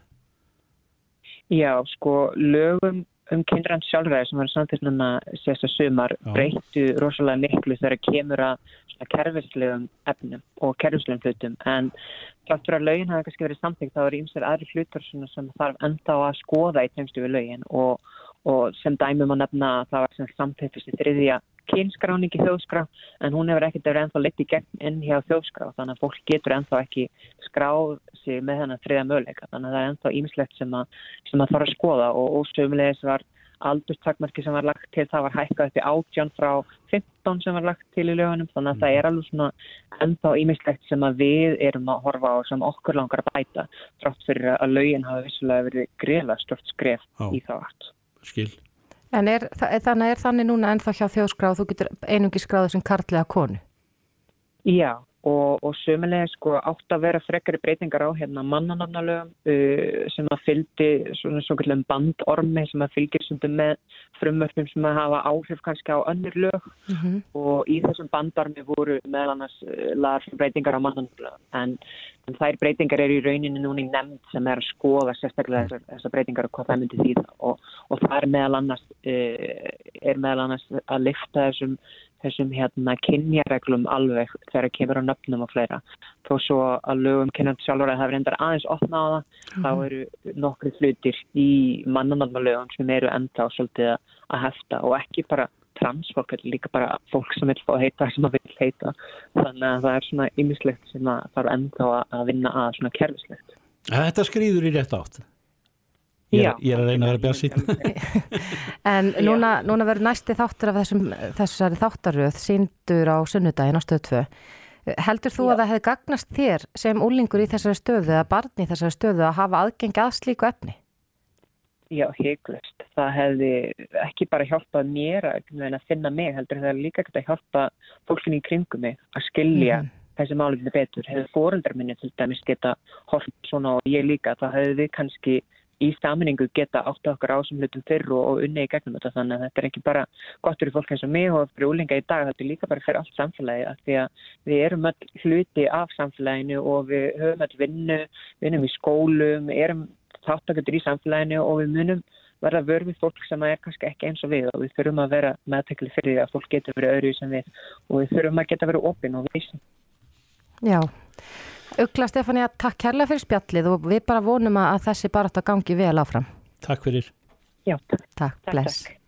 Já, sko, lögum um kynrænt sjálfræði sem var samtidig núna sérsta sumar Já. breyttu rosalega miklu þegar kemur að kerfislegum efnum og kerfislegum hlutum en þátt fyrir að lögin hafa kannski verið samtíkt þá eru ímsir aðri hlutur sem þarf enda að skoða í tengstu við lögin og, og sem dæmum að nefna að það var sem samtíkt þessi þriðja kynskráningi þjóðskrá en hún hefur ekkert verið ennþá leitt í gegn inn hjá þjóðskrá þannig að fólk getur ennþá ekki skráð sig með þennan þriða möguleika. Þannig að það er ennþá ímislegt sem að, sem að þarf að skoða og, sömulegis var aldurstakmarki sem var lagt til það var hækkað upp í átján frá 15 sem var lagt til í lögunum þannig að það er alveg svona ennþá ímislegt sem að við erum að horfa á sem okkur langar að bæta trátt fyrir að lögin hafa vissulega verið greiðlega stort skref í þá átt. skil En er, þa- þannig er þannig núna ennþá hjá þjóðskráð, þú getur einungi skráðu sem kartlega konu? Já, og, og sömulega sko átt að vera frekari breytingar á hérna mannanamnalögum uh, sem að fylgdi svona svo kallum bandormi sem að fylgir svona með frumvörfum sem að hafa áhrif kannski á önnur lög. Og í þessum bandormi voru meðal annars uh, lagar breytingar á mannanamnalögum en, en þær breytingar eru í rauninni núna í nefnd sem er að skoða sérstaklega þessar, þessar breytingar og hvað það myndi þýða. Og, og það er meðal annars uh, er meðal annars að lifta þessum þessum hérna kynjareglum alveg þegar það kemur á nöfnum og fleira. Þó svo að lögum kynjandi sjálfur að það er endar aðeins opna á það, þá eru nokkri hlutir í mannanalmalögum sem eru enda á svolítið að hefta og ekki bara transfólk, er líka bara fólk sem vil fá að heita sem að vil heita. Þannig að það er svona ymmislegt sem að þarf enda að vinna að svona kerfislegt. Þetta skrýður í rétt átt Ég er, ég er að reyna að vera bjart sín En núna, núna verður næsti þáttur af þessum, þessari þáttaröð síndur á sunnudaginn á stöð 2. Heldur þú að það hefði gagnast þér sem úlingur í þessari stöðu eða barni í þessari stöðu að hafa aðgengi að slíku efni? Já, heiklust. Það hefði ekki bara hjálpað mér að, finna mig, heldur það hefði líka ekkert að hjálpa fólkinu í kringum mig að skilja þessi málefni betur. Hefði fóreldrar minni til dæmis geta hort svona og ég líka, það hefði við kannski í saminningu geta átt okkur á sem hlutum fyrr og, og unni í gegnum þetta. Þannig að þetta er ekki bara gott fyrir fólk eins og mig og fyrir úlinga í dag, þetta er líka bara fyrir allt samfélagi að því að við erum öll hluti af samfélaginu og við höfum öll vinnu, vinnum í skólum, erum þáttakundur í samfélaginu og við munum verða vörfið fólk sem er kannski ekki eins og við. Og við þurfum að vera meðtekli fyrir því að fólk getur verið öðru sem við. Og við þurfum að geta verið opinn og vísin. Já, Ugla Stefania, takk kærlega fyrir spjallið og við bara vonum að þessi bara þetta gangi vel áfram. Takk fyrir. Já, takk. Takk, bless. Takk.